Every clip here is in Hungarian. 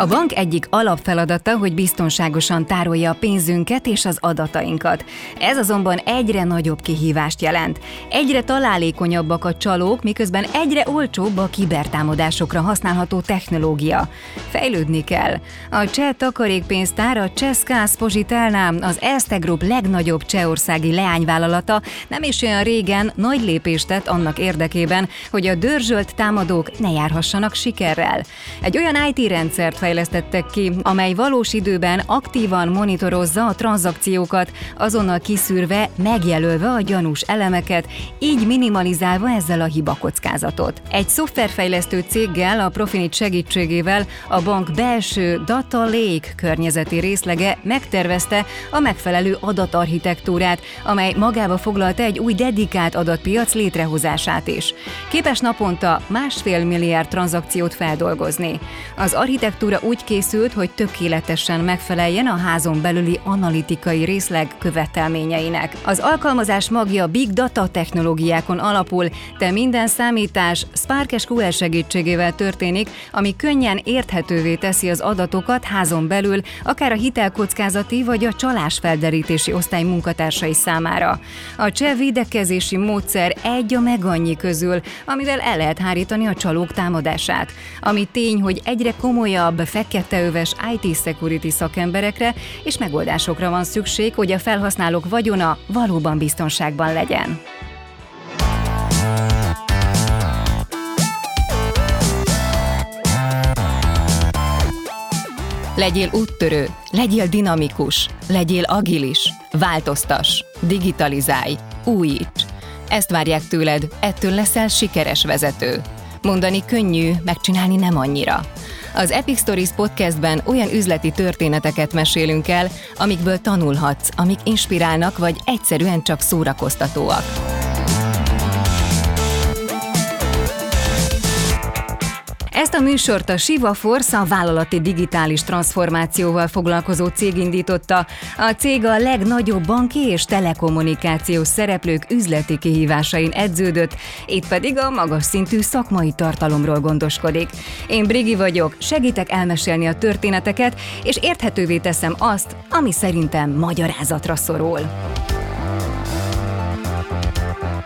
A bank egyik alapfeladata, hogy biztonságosan tárolja a pénzünket és az adatainkat. Ez azonban egyre nagyobb kihívást jelent. Egyre találékonyabbak a csalók, miközben egyre olcsóbb a kibertámadásokra használható technológia. Fejlődni kell. A cseh takarékpénztár, a Cseszkász Pozitelná, az Erste Group legnagyobb csehországi leányvállalata nem is olyan régen nagy lépést tett annak érdekében, hogy a dörzsölt támadók ne járhassanak sikerrel. Egy olyan IT rendszert fejlesztettek ki, amely valós időben aktívan monitorozza a tranzakciókat, azonnal kiszűrve, megjelölve a gyanús elemeket, így minimalizálva ezzel a hibakockázatot. Egy szoftverfejlesztő céggel, a Profinit segítségével a bank belső Data Lake környezeti részlege megtervezte a megfelelő adatarchitektúrát, amely magába foglalta egy új dedikált adatpiac létrehozását is. Képes naponta másfél milliárd tranzakciót feldolgozni. Az architektúra úgy készült, hogy tökéletesen megfeleljen a házon belüli analitikai részleg követelményeinek. Az alkalmazás magja Big Data technológiákon alapul, de minden számítás Spark SQL segítségével történik, ami könnyen érthetővé teszi az adatokat házon belül, akár a hitelkockázati vagy a csalásfelderítési osztály munkatársai számára. A cseh védekezési módszer egy a meg annyi közül, amivel el lehet hárítani a csalók támadását. Ami tény, hogy egyre komolyabb, feketeöves IT security szakemberekre és megoldásokra van szükség, hogy a felhasználók vagyona valóban biztonságban legyen. Legyél úttörő, legyél dinamikus, legyél agilis, változtas, digitalizálj, újíts. Ezt várják tőled, ettől leszel sikeres vezető. Mondani könnyű, megcsinálni nem annyira. Az Epic Stories podcastben olyan üzleti történeteket mesélünk el, amikből tanulhatsz, amik inspirálnak vagy egyszerűen csak szórakoztatóak. A műsort a Siva Force a vállalati digitális transformációval foglalkozó cég indította. A cég a legnagyobb banki és telekommunikációs szereplők üzleti kihívásain edződött, itt pedig a magas szintű szakmai tartalomról gondoskodik. Én Brigi vagyok, segítek elmesélni a történeteket, és érthetővé teszem azt, ami szerintem magyarázatra szorul.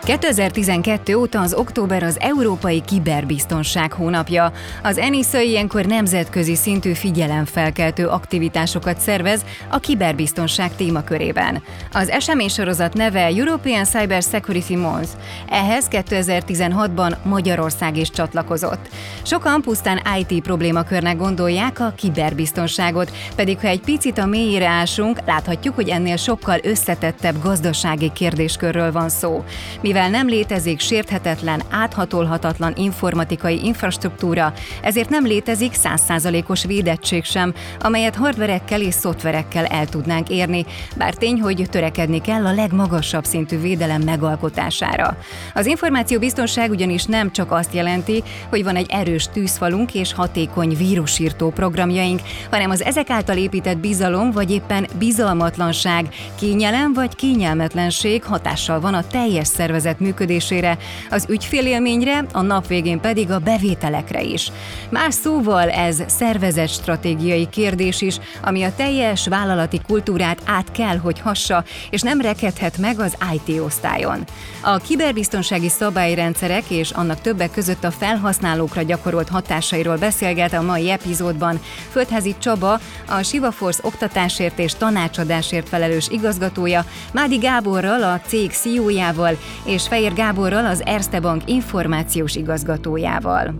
2012 óta az október az Európai Kiberbiztonság hónapja. Az ENISA ilyenkor nemzetközi szintű figyelemfelkeltő aktivitásokat szervez a kiberbiztonság témakörében. Az eseménysorozat neve European Cyber Security Month. Ehhez 2016-ban Magyarország is csatlakozott. Sokan pusztán IT problémakörnek gondolják a kiberbiztonságot, pedig ha egy picit a mélyére ásunk, láthatjuk, hogy ennél sokkal összetettebb gazdasági kérdéskörről van szó. Mi mivel nem létezik sérthetetlen, áthatolhatatlan informatikai infrastruktúra, ezért nem létezik százszázalékos védettség sem, amelyet hardverekkel és szoftverekkel el tudnánk érni, bár tény, hogy törekedni kell a legmagasabb szintű védelem megalkotására. Az információbiztonság ugyanis nem csak azt jelenti, hogy van egy erős tűzfalunk és hatékony vírusírtó programjaink, hanem az ezek által épített bizalom vagy éppen bizalmatlanság, kényelem vagy kényelmetlenség hatással van a teljes szervezet szervezet működésére, az ügyfélélményre, a nap végén pedig a bevételekre is. Más szóval ez szervezet stratégiai kérdés is, ami a teljes vállalati kultúrát át kell, hogy hassa, és nem rekedhet meg az IT osztályon. A kiberbiztonsági szabályrendszerek és annak többek között a felhasználókra gyakorolt hatásairól beszélget a mai epizódban Földházi Csaba, a Siva Force oktatásért és tanácsadásért felelős igazgatója, Mádi Gáborral, a cég CEO-jával és Fejér Gáborral, az Erste Bank információs igazgatójával.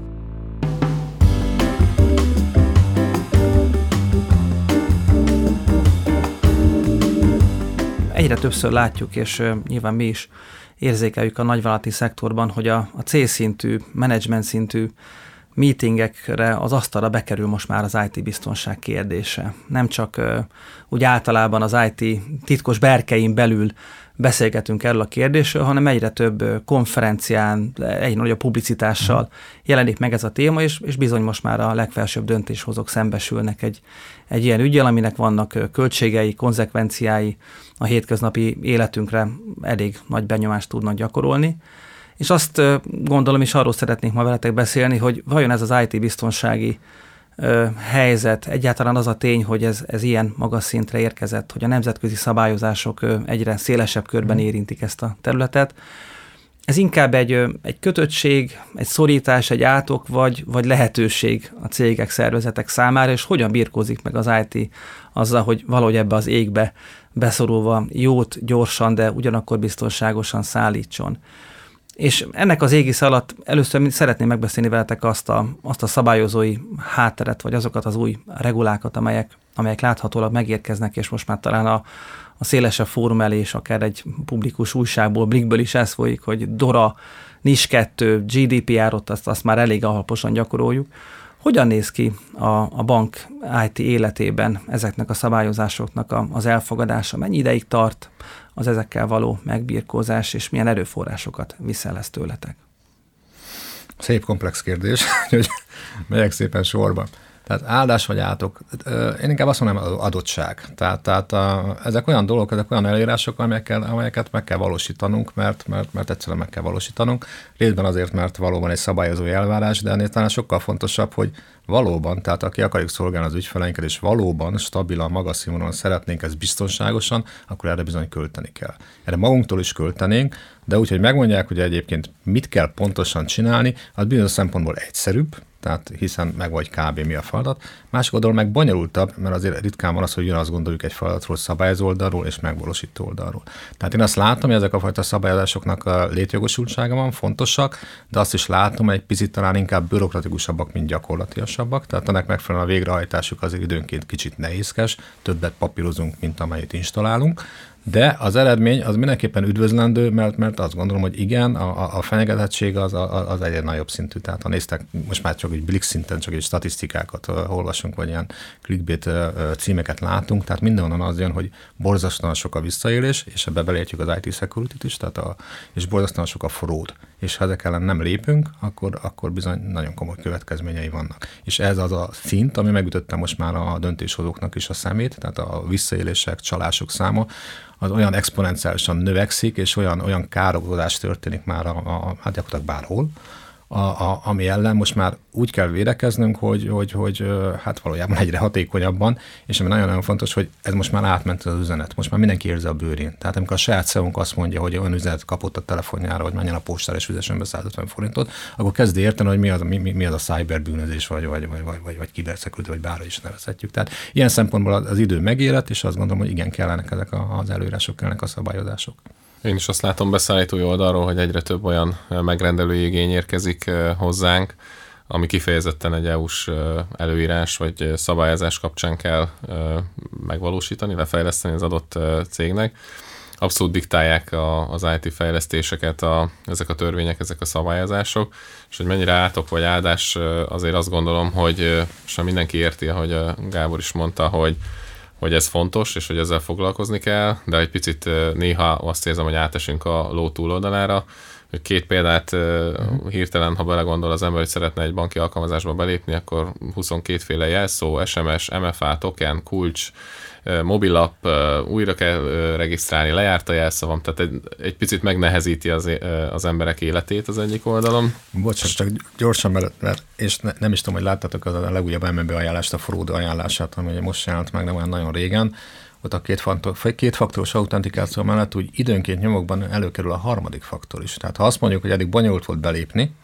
Egyre többször látjuk, és nyilván mi is érzékeljük a nagyvállalati szektorban, hogy a, a C-szintű, menedzsment szintű meetingekre az asztalra bekerül most már az IT biztonság kérdése. Nem csak úgy általában az IT titkos berkein belül beszélgetünk erről a kérdésről, hanem egyre több konferencián, egy nagyobb publicitással jelenik meg ez a téma, és, és bizony most már a legfelsőbb döntéshozók szembesülnek egy, egy ilyen ügyel, aminek vannak költségei, konzekvenciái, a hétköznapi életünkre elég nagy benyomást tudnak gyakorolni. És azt gondolom, és arról szeretnék ma veletek beszélni, hogy vajon ez az IT biztonsági helyzet, egyáltalán az a tény, hogy ez, ez ilyen magas szintre érkezett, hogy a nemzetközi szabályozások egyre szélesebb körben mhm. érintik ezt a területet. Ez inkább egy, egy kötöttség, egy szorítás, egy átok, vagy, vagy lehetőség a cégek, szervezetek számára, és hogyan birkózik meg az IT azzal, hogy valahogy ebbe az égbe beszorulva jót, gyorsan, de ugyanakkor biztonságosan szállítson. És ennek az égisz alatt először szeretném megbeszélni veletek azt a, azt a szabályozói hátteret, vagy azokat az új regulákat, amelyek, amelyek láthatólag megérkeznek, és most már talán a, a szélesebb fórum elé, és akár egy publikus újságból, Blikből is ez folyik, hogy DORA, NIS 2, GDPR-ot, azt, azt már elég alaposan gyakoroljuk. Hogyan néz ki a, a bank IT életében ezeknek a szabályozásoknak a, az elfogadása? Mennyi ideig tart az ezekkel való megbírkózás, és milyen erőforrásokat viszel ez tőletek? Szép komplex kérdés, hogy megyek szépen sorba. Tehát áldás vagy átok, én inkább azt mondom, adottság. Tehát, tehát a, ezek olyan dolgok, ezek olyan elírások, amelyekkel, amelyeket meg kell valósítanunk, mert, mert, mert egyszerűen meg kell valósítanunk. Részben azért, mert valóban egy szabályozó elvárás, de ennél talán sokkal fontosabb, hogy valóban, tehát aki akarjuk szolgálni az ügyfeleinket, és valóban stabilan, magas színvonalon szeretnénk ezt biztonságosan, akkor erre bizony költeni kell. Erre magunktól is költenénk, de úgy, hogy megmondják, hogy egyébként mit kell pontosan csinálni, az bizonyos szempontból egyszerűbb, tehát hiszen meg vagy kb. mi a feladat. Másik oldalról meg bonyolultabb, mert azért ritkán van az, hogy azt gondoljuk egy feladatról szabályozó oldalról és megvalósító oldalról. Tehát én azt látom, hogy ezek a fajta szabályozásoknak a létjogosultsága van, fontosak, de azt is látom, hogy egy picit talán inkább bürokratikusabbak, mint gyakorlatiasabbak. Tehát ennek megfelelően a végrehajtásuk azért időnként kicsit nehézkes, többet papírozunk, mint amelyet installálunk. De az eredmény az mindenképpen üdvözlendő, mert, mert azt gondolom, hogy igen, a, a fenyegetettség az, az egyre nagyobb szintű. Tehát ha néztek, most már csak egy blik szinten csak egy statisztikákat olvasunk, vagy ilyen clickbait címeket látunk, tehát mindenhonnan az jön, hogy borzasztóan sok a visszaélés, és ebbe belértjük az IT security is, tehát a, és borzasztóan sok a fraud. És ha ezek ellen nem lépünk, akkor, akkor bizony nagyon komoly következményei vannak. És ez az a szint, ami megütötte most már a döntéshozóknak is a szemét, tehát a visszaélések, csalások száma, az olyan exponenciálisan növekszik, és olyan, olyan károkozás történik már a, a, hát gyakorlatilag bárhol, a, a, ami ellen most már úgy kell védekeznünk, hogy, hogy, hogy hát valójában egyre hatékonyabban, és ami nagyon-nagyon fontos, hogy ez most már átment az üzenet, most már mindenki érzi a bőrén. Tehát amikor a saját szeo azt mondja, hogy olyan üzenet kapott a telefonjára, hogy menjen a postára és fizessen be 150 forintot, akkor kezdi érteni, hogy mi az, mi, mi az a cyberbűnözés, vagy, vagy, vagy, vagy, vagy, vagy kiberszekültő, vagy bárhogy is nevezhetjük. Tehát ilyen szempontból az idő megérett, és azt gondolom, hogy igen, kellenek ezek az előírások, kellenek a szabályozások. Én is azt látom beszállítói oldalról, hogy egyre több olyan megrendelői igény érkezik hozzánk, ami kifejezetten egy EU-s előírás vagy szabályozás kapcsán kell megvalósítani, lefejleszteni az adott cégnek. Abszolút diktálják a, az IT fejlesztéseket a, ezek a törvények, ezek a szabályozások, és hogy mennyire átok vagy áldás, azért azt gondolom, hogy most mindenki érti, ahogy Gábor is mondta, hogy hogy ez fontos, és hogy ezzel foglalkozni kell, de egy picit néha azt érzem, hogy átesünk a ló túloldalára. Két példát uh-huh. hirtelen, ha belegondol az ember, hogy szeretne egy banki alkalmazásba belépni, akkor 22 féle jelszó, SMS, MFA, token, kulcs, mobilap, újra kell regisztrálni, lejárt a jelszavam, tehát egy, egy picit megnehezíti az, az emberek életét az egyik oldalon. Bocsánat, csak gyorsan, mert, mert és ne, nem is tudom, hogy láttatok az a legújabb MNB ajánlást, a Fraud ajánlását, ami most jelent meg nem olyan nagyon régen, ott a két, faktor, két faktoros autentikáció mellett úgy időnként nyomokban előkerül a harmadik faktor is. Tehát ha azt mondjuk, hogy eddig bonyolult volt belépni,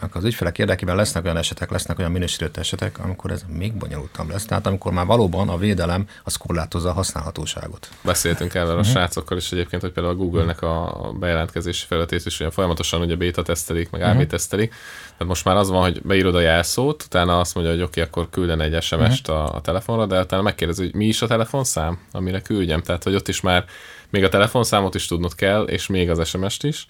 akkor az ügyfelek érdekében lesznek olyan esetek, lesznek olyan minősített esetek, amikor ez még bonyolultabb lesz. Tehát amikor már valóban a védelem az korlátozza a használhatóságot. Beszéltünk erről a uh-huh. srácokkal is egyébként, hogy például a Google-nek a bejelentkezési felületét is olyan folyamatosan ugye beta tesztelik, meg AB uh-huh. tesztelik. Tehát most már az van, hogy beírod a jelszót, utána azt mondja, hogy oké, okay, akkor külden egy SMS-t uh-huh. a, a telefonra, de utána megkérdezi, hogy mi is a telefonszám, amire küldjem. Tehát, hogy ott is már még a telefonszámot is tudnod kell, és még az SMS-t is.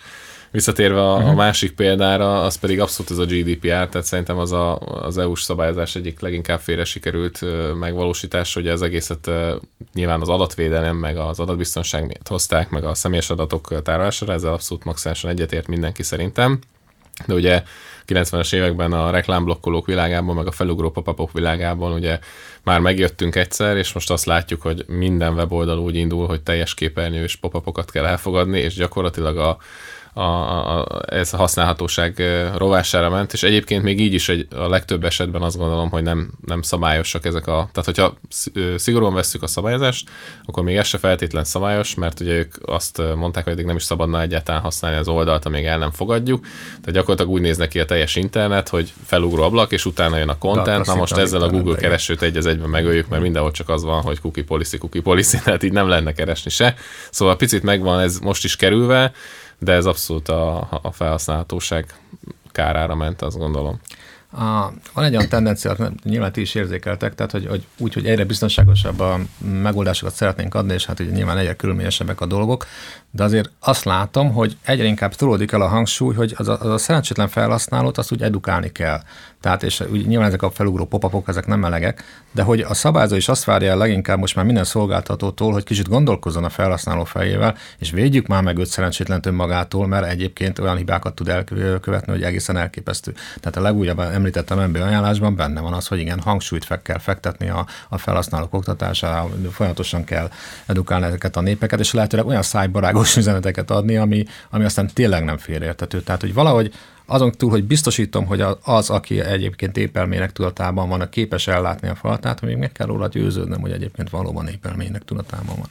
Visszatérve a, uh-huh. a mhm. másik példára, az pedig abszolút ez a GDPR, tehát szerintem az a, az EU-s szabályozás egyik leginkább félre sikerült megvalósítás, hogy az egészet nyilván az adatvédelem, meg az adatbiztonság miatt hozták, meg a személyes adatok tárolására, ezzel abszolút maximálisan egyetért mindenki szerintem. De ugye 90-es években a reklámblokkolók világában, meg a felugró papapok világában ugye már megjöttünk egyszer, és most azt látjuk, hogy minden weboldal úgy indul, hogy teljes képernyő és popapokat kell elfogadni, és gyakorlatilag a, a, a, ez a használhatóság rovására ment, és egyébként még így is egy, a legtöbb esetben azt gondolom, hogy nem, nem szabályosak ezek a... Tehát, hogyha szigorúan vesszük a szabályozást, akkor még ez se feltétlen szabályos, mert ugye ők azt mondták, hogy eddig nem is szabadna egyáltalán használni az oldalt, amíg el nem fogadjuk. Tehát gyakorlatilag úgy néz neki a teljes internet, hogy felugró ablak, és utána jön a content. Na most ezzel a Google keresőt egy az egyben megöljük, mert mindenhol csak az van, hogy cookie policy, cookie policy, tehát így nem lenne keresni se. Szóval picit megvan ez most is kerülve, de ez abszolút a, a felhasználhatóság kárára ment, azt gondolom. A, van egy olyan tendencia, nyilván ti is érzékeltek, tehát hogy, hogy úgy, hogy egyre biztonságosabb a megoldásokat szeretnénk adni, és hát ugye nyilván egyre körülményesebbek a dolgok, de azért azt látom, hogy egyre inkább tolódik el a hangsúly, hogy az a, az a szerencsétlen felhasználót azt úgy edukálni kell. Tehát, és úgy, nyilván ezek a felugró popapok, ezek nem melegek, de hogy a szabályzó is azt várja el leginkább most már minden szolgáltatótól, hogy kicsit gondolkozzon a felhasználó fejével, és védjük már meg őt szerencsétlen önmagától, mert egyébként olyan hibákat tud elkövetni, hogy egészen elképesztő. Tehát a legújabb említettem MB ajánlásban benne van az, hogy igen, hangsúlyt fel kell fektetni a, a felhasználók oktatására, folyamatosan kell edukálni ezeket a népeket, és lehetőleg olyan szájbarágos üzeneteket adni, ami, ami aztán tényleg nem félreértető. Tehát, hogy valahogy azon túl, hogy biztosítom, hogy az, aki egyébként épelmének tudatában van, a képes ellátni a falatát, még meg kell róla győződnöm, hogy egyébként valóban épelmének tudatában van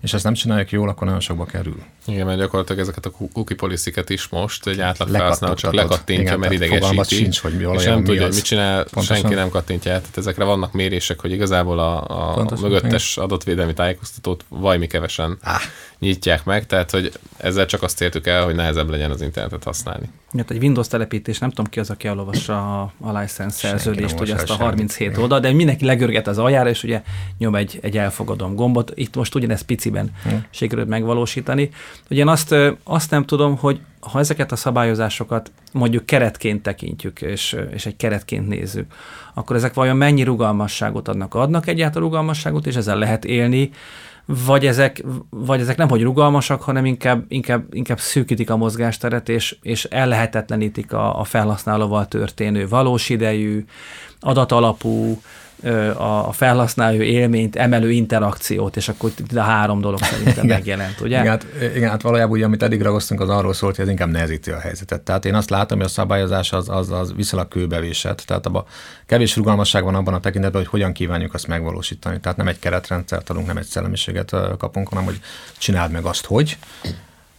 és ezt nem csinálják jól, akkor nagyon sokba kerül. Igen, mert gyakorlatilag ezeket a cookie policy is most egy átlag felhasználó csak lekattintja, Igen, mert idegesíti. Sincs, hogy mi és nem tudja, hogy mit csinál, Pontosan. senki nem kattintja Tehát ezekre vannak mérések, hogy igazából a, a, Pontosan, a mögöttes igen. adatvédelmi tájékoztatót vajmi kevesen ah. Nyitják meg, tehát hogy ezzel csak azt értük el, hogy nehezebb legyen az internetet használni. Ja, egy Windows telepítés, nem tudom ki az, aki elolvassa a, a license szerződést, hogy azt a 37 oldal, de mindenki legörget az aljára, és ugye nyom egy, egy elfogadom gombot. Itt most ugyanezt piciben hmm. sikerült megvalósítani. Ugye én azt, azt nem tudom, hogy ha ezeket a szabályozásokat mondjuk keretként tekintjük, és, és egy keretként nézzük, akkor ezek vajon mennyi rugalmasságot adnak? Adnak egyáltalán rugalmasságot, és ezzel lehet élni, vagy ezek, vagy ezek nem hogy rugalmasak, hanem inkább, inkább, inkább szűkítik a mozgásteret, és, és ellehetetlenítik a, a felhasználóval történő valós idejű, adatalapú, a felhasználó élményt, emelő interakciót, és akkor itt a három dolog szerintem megjelent, ugye? Igen, hát, igen, hát valójában ugye, amit eddig ragoztunk, az arról szólt, hogy ez inkább nehezíti a helyzetet. Tehát én azt látom, hogy a szabályozás az, az, az viszonylag kőbevésett. Tehát abban kevés rugalmasság van abban a tekintetben, hogy hogyan kívánjuk azt megvalósítani. Tehát nem egy keretrendszert adunk, nem egy szellemiséget kapunk, hanem hogy csináld meg azt, hogy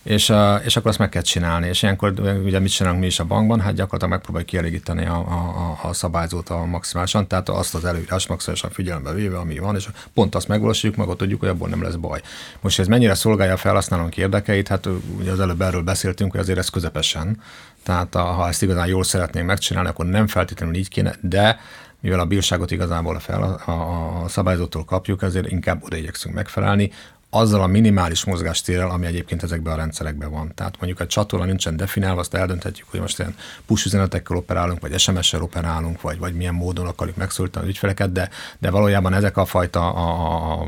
és, uh, és akkor azt meg kell csinálni. És ilyenkor ugye mit csinálunk mi is a bankban? Hát gyakorlatilag megpróbáljuk kielégíteni a, a, a szabályzót a maximálisan, tehát azt az előírás maximálisan figyelembe véve, ami van, és pont azt megvalósítjuk, meg ott tudjuk, hogy abból nem lesz baj. Most ez mennyire szolgálja a felhasználónk érdekeit, hát ugye az előbb erről beszéltünk, hogy azért ez közepesen. Tehát a, ha ezt igazán jól szeretnénk megcsinálni, akkor nem feltétlenül így kéne, de mivel a bírságot igazából a, fel, a, a, a szabályzótól kapjuk, ezért inkább oda igyekszünk megfelelni azzal a minimális mozgástérrel, ami egyébként ezekben a rendszerekben van. Tehát mondjuk a csatorna nincsen definiálva, azt eldönthetjük, hogy most ilyen push üzenetekkel operálunk, vagy SMS-sel operálunk, vagy, vagy milyen módon akarjuk megszólítani az ügyfeleket, de, de valójában ezek a fajta a, a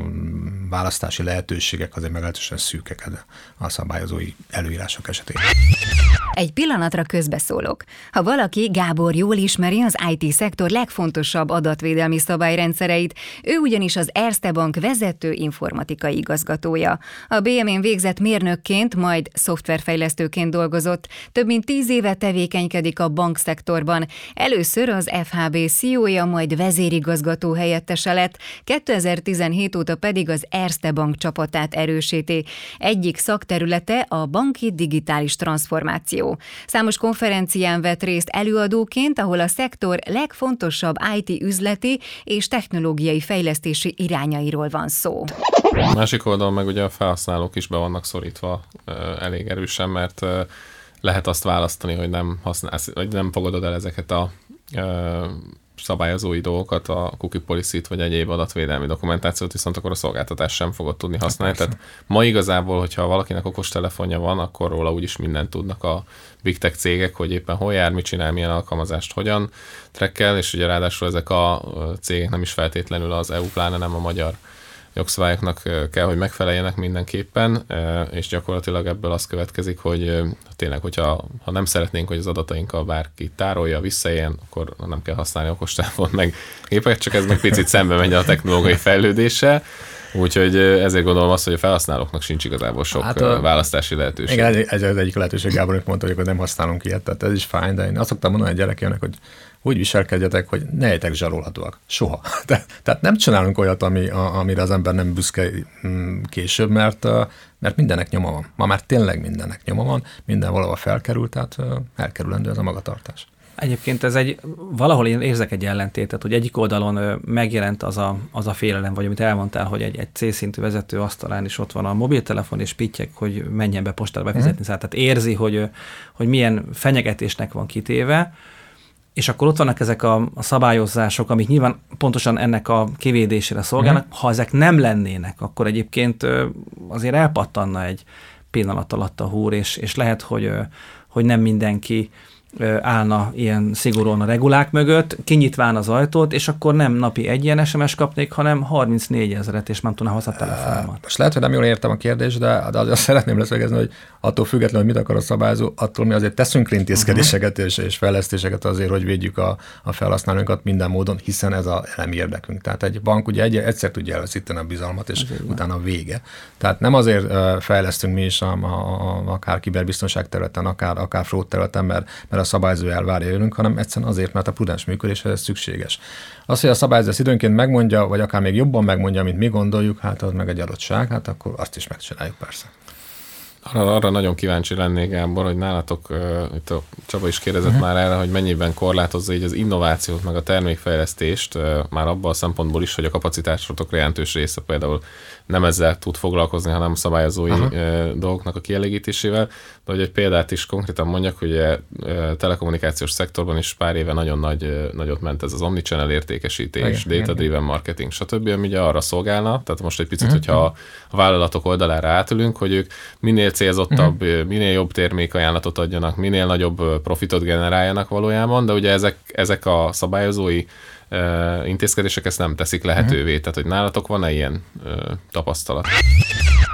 választási lehetőségek azért meglehetősen szűkek a szabályozói előírások esetén. Egy pillanatra közbeszólok. Ha valaki Gábor jól ismeri az IT-szektor legfontosabb adatvédelmi szabályrendszereit, ő ugyanis az Erste Bank vezető informatikai igazgatója. A BM-én végzett mérnökként, majd szoftverfejlesztőként dolgozott, több mint tíz éve tevékenykedik a bankszektorban. Először az FHB CEO-ja, majd vezérigazgató helyettese lett, 2017 óta pedig az Erste Bank csapatát erősíti. Egyik szakterülete a banki digitális transformáció. Számos konferencián vett részt előadóként, ahol a szektor legfontosabb IT üzleti és technológiai fejlesztési irányairól van szó. Másik oldalon meg ugye a felhasználók is be vannak szorítva elég erősen, mert lehet azt választani, hogy nem használsz, vagy nem fogadod el ezeket a szabályozói dolgokat, a cookie policy vagy egyéb adatvédelmi dokumentációt, viszont akkor a szolgáltatást sem fogod tudni használni. Tehát ma igazából, hogyha valakinek okos telefonja van, akkor róla úgyis mindent tudnak a big tech cégek, hogy éppen hol jár, mit csinál, milyen alkalmazást hogyan trekkel, és ugye ráadásul ezek a cégek nem is feltétlenül az EU, pláne nem a magyar jogszabályoknak kell, hogy megfeleljenek mindenképpen, és gyakorlatilag ebből az következik, hogy tényleg, hogyha ha nem szeretnénk, hogy az adatainkkal bárki tárolja, visszaéljen, akkor nem kell használni okostelefont, meg gépeket, csak ez meg picit szembe megy a technológiai fejlődéssel. Úgyhogy ezért gondolom azt, hogy a felhasználóknak sincs igazából sok hát a, választási lehetőség. Igen, ez, ez az egyik lehetőség, Gábor, mondta, hogy nem használunk ilyet, tehát ez is fájn, de én azt szoktam mondani a gyerekemnek, hogy úgy viselkedjetek, hogy ne legyetek zsarolhatóak. Soha. Te, tehát nem csinálunk olyat, ami, a, amire az ember nem büszke mm, később, mert, mert mindennek nyoma van. Ma már tényleg mindennek nyoma van, minden valahol felkerült, tehát elkerülendő ez a magatartás. Egyébként ez egy, valahol én érzek egy ellentétet, hogy egyik oldalon megjelent az a, az a félelem, vagy amit elmondtál, hogy egy, egy C-szintű vezető asztalán is ott van a mobiltelefon, és pittyek, hogy menjen be postára befizetni. Mm. Tehát érzi, hogy, hogy milyen fenyegetésnek van kitéve, és akkor ott vannak ezek a, a szabályozások, amik nyilván pontosan ennek a kivédésére szolgálnak. Mm. Ha ezek nem lennének, akkor egyébként azért elpattanna egy pillanat alatt a húr, és, és lehet, hogy, hogy nem mindenki állna ilyen szigorúan a regulák mögött, kinyitván az ajtót, és akkor nem napi egy ilyen SMS kapnék, hanem 34 ezeret, és nem tudnám hozzá a telefonomat. Most lehet, hogy nem jól értem a kérdést, de, de azért szeretném leszögezni, hogy attól függetlenül, hogy mit akar a szabályzó, attól mi azért teszünk intézkedéseket uh-huh. és, és fejlesztéseket azért, hogy védjük a, a felhasználóinkat minden módon, hiszen ez a elemi érdekünk. Tehát egy bank ugye egy, egyszer tudja elveszíteni a bizalmat, és azért utána a vége. Tehát nem azért fejlesztünk mi is a, a, a, akár kiberbiztonság területen, akár, akár fraud területen, mert, mert a szabályzó elvárja önünk, hanem egyszerűen azért, mert a prudens működéshez ez szükséges. Az, hogy a szabályzó ezt időnként megmondja, vagy akár még jobban megmondja, mint mi gondoljuk, hát az meg egy adottság, hát akkor azt is megcsináljuk persze. Arra, arra nagyon kíváncsi lennék, Gábor, hogy nálatok, uh, itt a Csaba is kérdezett uh-huh. már erre, hogy mennyiben korlátozza így az innovációt, meg a termékfejlesztést, uh, már abban a szempontból is, hogy a kapacitásotok jelentős része például nem ezzel tud foglalkozni, hanem szabályozói uh-huh. dolgoknak a kielégítésével. De hogy egy példát is konkrétan mondjak, hogy a telekommunikációs szektorban is pár éve nagyon nagy, nagyot ment ez az omnichannel értékesítés, data-driven marketing, stb., ami ugye arra szolgálna, tehát most egy picit, uh-huh. hogyha a vállalatok oldalára átülünk, hogy ők minél célzottabb, uh-huh. minél jobb termékajánlatot adjanak, minél nagyobb profitot generáljanak valójában, de ugye ezek, ezek a szabályozói intézkedések ezt nem teszik lehetővé. Uh-huh. Tehát, hogy nálatok van-e ilyen tapasztalat?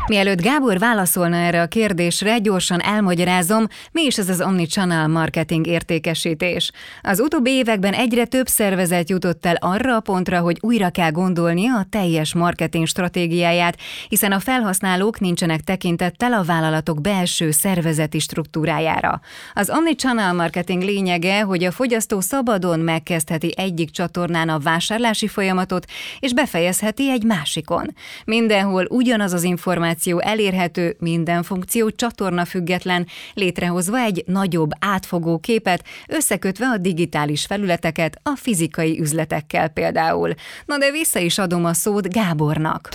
Mielőtt Gábor válaszolna erre a kérdésre, gyorsan elmagyarázom, mi is ez az Omnichannel marketing értékesítés. Az utóbbi években egyre több szervezet jutott el arra a pontra, hogy újra kell gondolnia a teljes marketing stratégiáját, hiszen a felhasználók nincsenek tekintettel a vállalatok belső szervezeti struktúrájára. Az Omnichannel marketing lényege, hogy a fogyasztó szabadon megkezdheti egyik csatornán a vásárlási folyamatot, és befejezheti egy másikon. Mindenhol ugyanaz az információ információ elérhető, minden funkció csatorna független, létrehozva egy nagyobb átfogó képet, összekötve a digitális felületeket a fizikai üzletekkel például. Na de vissza is adom a szót Gábornak.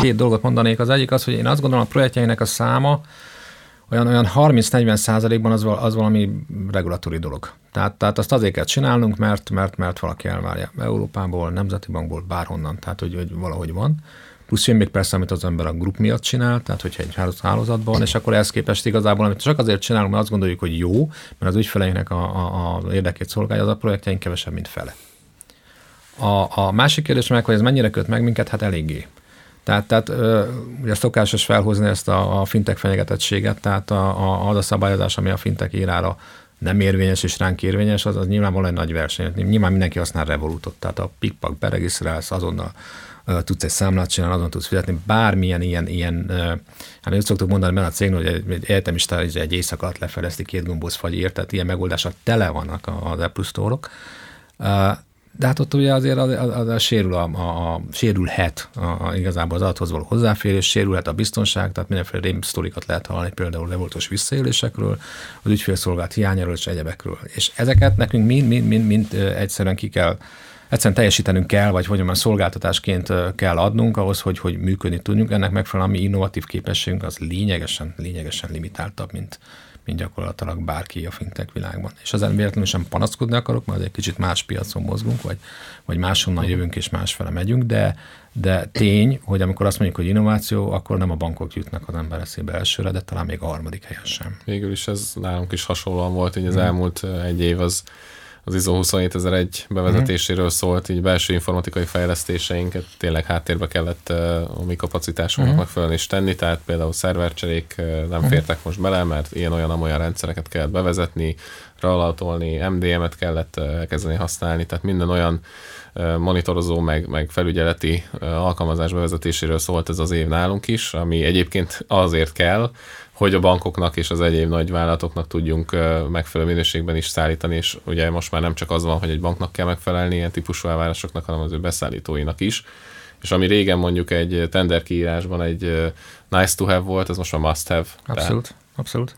Két dolgot mondanék. Az egyik az, hogy én azt gondolom a projektjeinek a száma, olyan, olyan 30-40 százalékban az, az valami regulatóri dolog. Tehát, tehát azt azért kell csinálnunk, mert, mert, mert valaki elvárja. Európából, Nemzeti Bankból, bárhonnan, tehát hogy, hogy valahogy van. Plusz jön még persze, amit az ember a grup miatt csinál, tehát hogyha egy hálózatban van, és akkor ehhez képest igazából, amit csak azért csinálunk, mert azt gondoljuk, hogy jó, mert az ügyfeleinek a, a, a érdekét szolgálja, az a projektjeink kevesebb, mint fele. A, a másik kérdés meg, hogy ez mennyire köt meg minket, hát eléggé. Tehát, tehát ugye szokásos felhozni ezt a, a fintek fenyegetettséget, tehát a, a, az a szabályozás, ami a fintek írára nem érvényes és ránk érvényes, az, az nyilvánvalóan egy nagy verseny. Nyilván mindenki használ Revolutot, tehát a pikpak beregisztrálsz, azonnal tudsz egy számlát csinálni, azon tudsz fizetni, bármilyen ilyen, ilyen hát úgy szoktuk mondani mert a cégnél, hogy egy, egy egyetemista egy, éjszaka alatt lefejleszti két gombóc fagyért, tehát ilyen megoldások tele vannak az Apple Store-ok. De hát ott ugye azért az, az, az, az sérül a, a, a, sérülhet a, a, igazából az adathoz való hozzáférés, sérülhet a biztonság, tehát mindenféle rém sztorikat lehet hallani, például revoltos visszaélésekről, az ügyfélszolgált hiányáról és egyebekről. És ezeket nekünk mind, mind, mind, mind egyszerűen ki kell egyszerűen teljesítenünk kell, vagy hogy mondjam, szolgáltatásként kell adnunk ahhoz, hogy, hogy működni tudjunk. Ennek megfelelően a mi innovatív képességünk az lényegesen, lényegesen limitáltabb, mint, mint gyakorlatilag bárki a fintech világban. És ezen véletlenül sem panaszkodni akarok, mert egy kicsit más piacon mozgunk, vagy, vagy máshonnan jövünk és másfele megyünk, de, de tény, hogy amikor azt mondjuk, hogy innováció, akkor nem a bankok jutnak az ember eszébe elsőre, de talán még a harmadik helyen sem. Végül is ez nálunk is hasonlóan volt, hogy az elmúlt egy év az az ISO 27001 bevezetéséről szólt, így belső informatikai fejlesztéseinket tényleg háttérbe kellett a mi kapacitásunknak uh-huh. megfelelően is tenni, tehát például szervercserék nem uh-huh. fértek most bele, mert ilyen-olyan olyan rendszereket kellett bevezetni, rallatolni, MDM-et kellett elkezdeni használni, tehát minden olyan monitorozó, meg, meg felügyeleti alkalmazás bevezetéséről szólt ez az év nálunk is, ami egyébként azért kell, hogy a bankoknak és az egyéb nagy vállalatoknak tudjunk megfelelő minőségben is szállítani, és ugye most már nem csak az van, hogy egy banknak kell megfelelni ilyen típusú elvárásoknak, hanem az ő beszállítóinak is. És ami régen mondjuk egy tender kiírásban egy nice to have volt, ez most már must have. Abszolút, tehát... abszolút.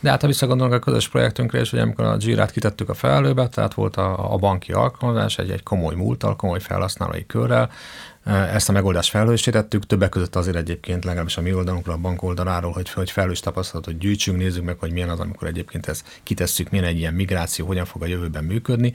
De hát ha visszagondolunk a közös projektünkre, és hogy amikor a Girát kitettük a felelőbe, tehát volt a, a banki alkalmazás egy, egy komoly múltal, komoly felhasználói körrel, ezt a megoldást felhősítettük, többek között azért egyébként legalábbis a mi oldalunkra, a bank oldaláról, hogy, hogy felhős tapasztalatot gyűjtsünk, nézzük meg, hogy milyen az, amikor egyébként ezt kitesszük, milyen egy ilyen migráció, hogyan fog a jövőben működni.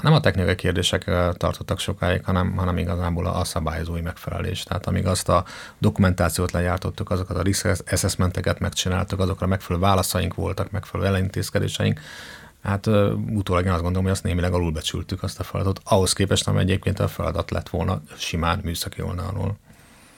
Nem a technikai kérdések tartottak sokáig, hanem, hanem igazából a szabályozói megfelelés. Tehát amíg azt a dokumentációt lejártottuk, azokat a risk assessmenteket megcsináltuk, azokra megfelelő válaszaink voltak, megfelelő ellentézkedéseink, Hát utólag én azt gondolom, hogy azt némileg alulbecsültük azt a feladatot, ahhoz képest, ami egyébként a feladat lett volna simán műszaki oldalról.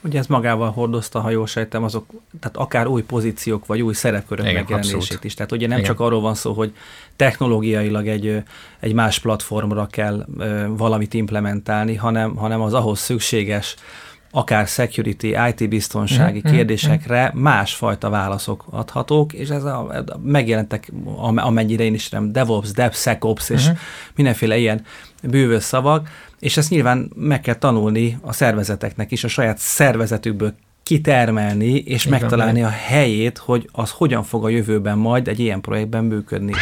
Ugye ez magával hordozta, ha jól sejtem, azok, tehát akár új pozíciók vagy új szerepkörök Igen, megjelenését abszolút. is. Tehát ugye nem Igen. csak arról van szó, hogy technológiailag egy, egy más platformra kell valamit implementálni, hanem, hanem az ahhoz szükséges akár security, IT biztonsági mm-hmm. kérdésekre másfajta válaszok adhatók, és ez a, a megjelentek, amennyire én is nem, DevOps, DevSecOps, és mm-hmm. mindenféle ilyen bűvös szavak, és ezt nyilván meg kell tanulni a szervezeteknek is, a saját szervezetükből kitermelni, és Igen, megtalálni a helyét, hogy az hogyan fog a jövőben majd egy ilyen projektben működni.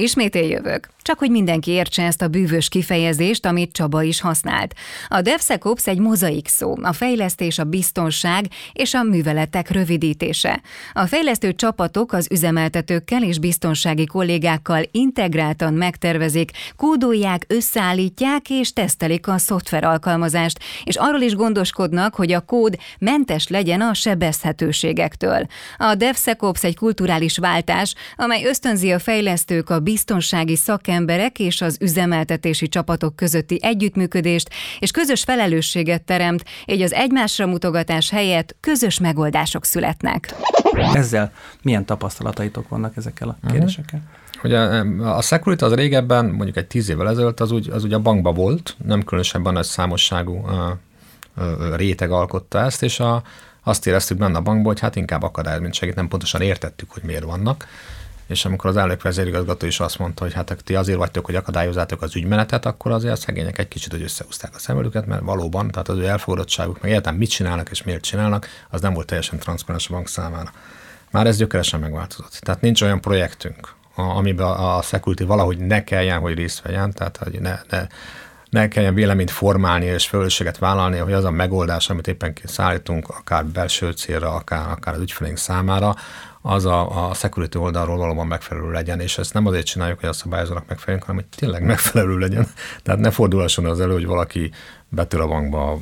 Ismét jövök. Csak hogy mindenki értse ezt a bűvös kifejezést, amit Csaba is használt. A DevSecOps egy mozaik szó, a fejlesztés, a biztonság és a műveletek rövidítése. A fejlesztő csapatok az üzemeltetőkkel és biztonsági kollégákkal integráltan megtervezik, kódolják, összeállítják és tesztelik a szoftver alkalmazást, és arról is gondoskodnak, hogy a kód mentes legyen a sebezhetőségektől. A DevSecOps egy kulturális váltás, amely ösztönzi a fejlesztők a biztonsági szak szakemberek és az üzemeltetési csapatok közötti együttműködést és közös felelősséget teremt, így az egymásra mutogatás helyett közös megoldások születnek. Ezzel milyen tapasztalataitok vannak ezekkel a mhm. kérdésekkel? Ugye a security az régebben, mondjuk egy tíz évvel ezelőtt, az úgy, az ugye a bankba volt, nem különösebben nagy számosságú réteg alkotta ezt, és a, azt éreztük benne a bankban, hogy hát inkább akadály, mint segít, nem pontosan értettük, hogy miért vannak és amikor az elnök vezérigazgató is azt mondta, hogy hát ti azért vagytok, hogy akadályozzátok az ügymenetet, akkor azért a szegények egy kicsit, hogy összehúzták a szemelüket, mert valóban, tehát az ő elfogadottságuk, meg egyáltalán mit csinálnak és miért csinálnak, az nem volt teljesen transzparens a bank számára. Már ez gyökeresen megváltozott. Tehát nincs olyan projektünk, amiben a security valahogy ne kelljen, hogy részt vegyen, tehát hogy ne, ne, ne kelljen véleményt formálni és felelősséget vállalni, hogy az a megoldás, amit éppen szállítunk, akár belső célra, akár, akár az ügyfeleink számára, az a, a security oldalról valóban megfelelő legyen, és ezt nem azért csináljuk, hogy a szabályozónak megfeleljünk, hanem hogy tényleg megfelelő legyen. Tehát ne fordulhasson az elő, hogy valaki betör a bankba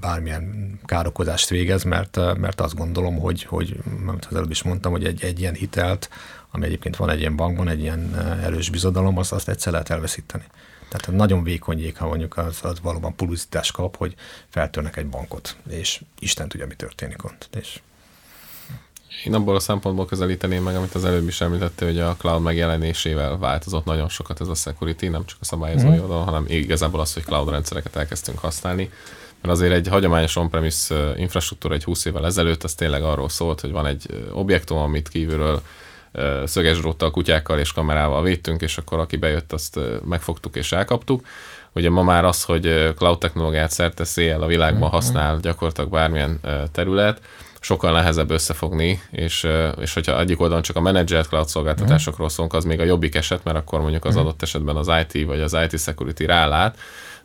bármilyen károkozást végez, mert, mert azt gondolom, hogy, hogy amit az előbb is mondtam, hogy egy, egy ilyen hitelt, ami egyébként van egy ilyen bankban, egy ilyen erős bizodalom, azt, azt egyszer lehet elveszíteni. Tehát nagyon vékony ha mondjuk az, az valóban publicitást kap, hogy feltörnek egy bankot, és Isten tudja, mi történik ott. És én abból a szempontból közelíteném meg, amit az előbb is említette, hogy a cloud megjelenésével változott nagyon sokat ez a security, nem csak a szabályozói mm. oldalon, hanem igazából az, hogy cloud rendszereket elkezdtünk használni. Mert azért egy hagyományos on-premise infrastruktúra egy 20 évvel ezelőtt, az tényleg arról szólt, hogy van egy objektum, amit kívülről szöges dróttal, kutyákkal és kamerával védtünk, és akkor aki bejött, azt megfogtuk és elkaptuk. Ugye ma már az, hogy cloud technológiát szerte szél a világban mhm. használ gyakorlatilag bármilyen terület, sokkal nehezebb összefogni, és, és hogyha egyik oldalon csak a menedzselt cloud szolgáltatásokról szólunk, az még a jobbik eset, mert akkor mondjuk az mhm. adott esetben az IT vagy az IT security rálát,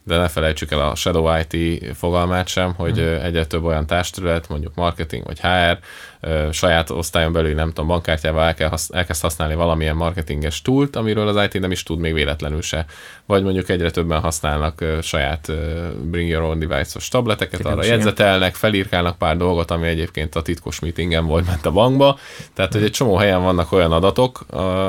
de ne felejtsük el a Shadow IT fogalmát sem, hogy hmm. egyre több olyan társterület, mondjuk marketing vagy HR, saját osztályon belül, nem tudom, bankkártyával el kell hasz, elkezd használni valamilyen marketinges túlt, amiről az IT nem is tud még véletlenül se. Vagy mondjuk egyre többen használnak saját bring your own device-os tableteket, arra jegyzetelnek, felírkálnak pár dolgot, ami egyébként a titkos meetingen volt ment a bankba. Tehát, hogy egy csomó helyen vannak olyan adatok,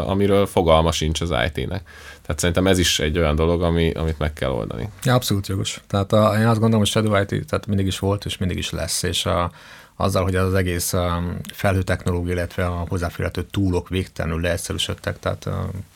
amiről fogalma sincs az IT-nek. Tehát szerintem ez is egy olyan dolog, ami, amit meg kell oldani. Ja, abszolút jogos. Tehát a, én azt gondolom, hogy Shadow IT tehát mindig is volt, és mindig is lesz, és a, azzal, hogy az egész felhő technológia, illetve a hozzáférhető túlok végtelenül leegyszerűsödtek, tehát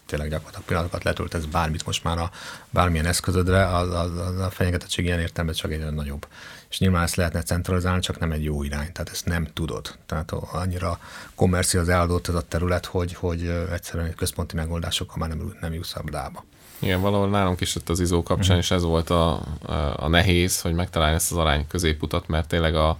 tényleg gyakorlatilag pillanatokat letöltesz bármit most már a bármilyen eszközödre, az, az, az a fenyegetettség ilyen értelme csak egy nagyobb. És nyilván ezt lehetne centralizálni, csak nem egy jó irány, tehát ezt nem tudod. Tehát annyira kommerci az eladott ez a terület, hogy, hogy egyszerűen központi megoldásokkal már nem, nem jutsz abdába. Igen, valahol nálunk is ott az izó kapcsán, uh-huh. és ez volt a, a, a nehéz, hogy megtalálni ezt az arány középutat, mert tényleg a,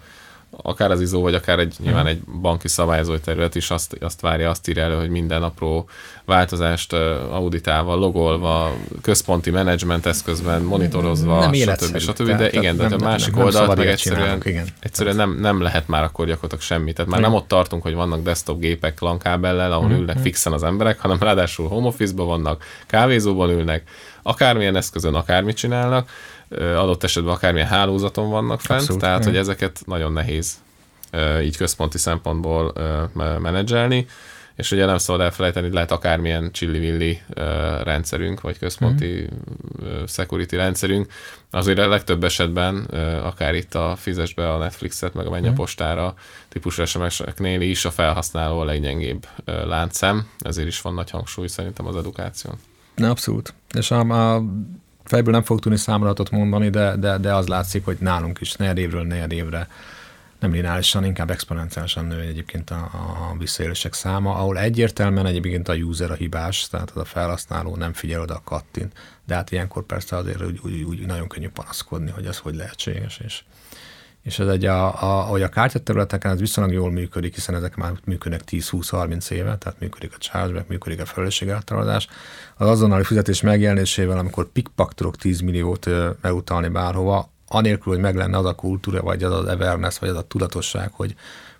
akár az izó, vagy akár egy, nyilván egy banki szabályozó terület is azt, azt várja, azt írja elő, hogy minden apró változást auditálva, logolva, központi menedzsment eszközben, monitorozva, nem stb. stb. De igen, de a másik nem, oldalt meg egyszerűen, igen. egyszerűen nem, nem lehet már akkor gyakorlatilag semmi. Tehát már igen. nem ott tartunk, hogy vannak desktop gépek lankábellel, ahol mm-hmm. ülnek fixen az emberek, hanem ráadásul home office-ban vannak, kávézóban ülnek, akármilyen eszközön akármit csinálnak, adott esetben akármilyen hálózaton vannak fent, Abszolút, tehát hogy ezeket nagyon nehéz így központi szempontból menedzselni, és ugye nem szabad elfelejteni, hogy lehet akármilyen csillivilli rendszerünk, vagy központi uh-huh. security rendszerünk, azért a legtöbb esetben, akár itt a fizesbe a Netflixet, meg a menj a mhm. postára típusú SMS-eknél is a felhasználó a leggyengébb láncszem, ezért is van nagy hangsúly szerintem az edukáción. Abszolút. És a, a fejből nem fog tudni számolatot mondani, de, de, de az látszik, hogy nálunk is negyed évről negyed évre nem lineárisan, inkább exponenciálisan nő egyébként a, a visszaélések száma, ahol egyértelműen egyébként a user a hibás, tehát az a felhasználó nem figyel oda kattint, de hát ilyenkor persze azért úgy, úgy, úgy nagyon könnyű panaszkodni, hogy ez hogy lehetséges, és és ez egy, a, a, ahogy a kártyaterületeken ez viszonylag jól működik, hiszen ezek már működnek 10-20-30 éve, tehát működik a chargeback, működik a felelősségeltaladás. Az azonnali fizetés megjelenésével, amikor pikpak tudok 10 milliót elutalni bárhova, anélkül, hogy meg lenne az a kultúra, vagy az az awareness, vagy az a tudatosság, hogy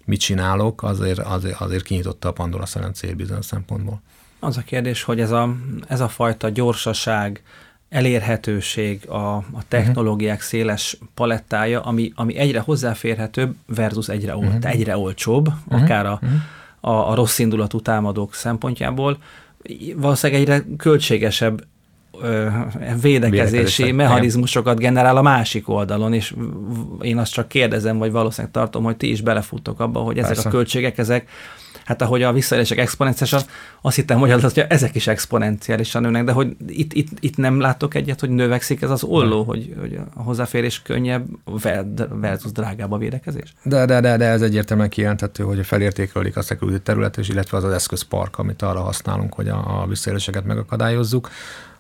mit csinálok, azért, azért, azért kinyitotta a Pandora szerencét bizonyos szempontból. Az a kérdés, hogy ez a, ez a fajta gyorsaság, elérhetőség, a, a technológiák széles palettája, ami, ami egyre hozzáférhetőbb versus egyre, ol, uh-huh. egyre olcsóbb, uh-huh. akár a, uh-huh. a, a rossz indulatú támadók szempontjából, valószínűleg egyre költségesebb ö, védekezési mechanizmusokat generál a másik oldalon, és én azt csak kérdezem, vagy valószínűleg tartom, hogy ti is belefuttok abba, hogy ezek Persze. a költségek, ezek hát ahogy a visszaélések exponenciálisan, azt hittem, hogy, az, hogy ezek is exponenciálisan nőnek, de hogy itt, itt, itt nem látok egyet, hogy növekszik ez az olló, hogy, hogy a hozzáférés könnyebb versus drágább a védekezés? De, de, de, de ez egyértelműen kijelentető, hogy felértékelik a security terület, és illetve az az eszközpark, amit arra használunk, hogy a, a visszaéléseket megakadályozzuk.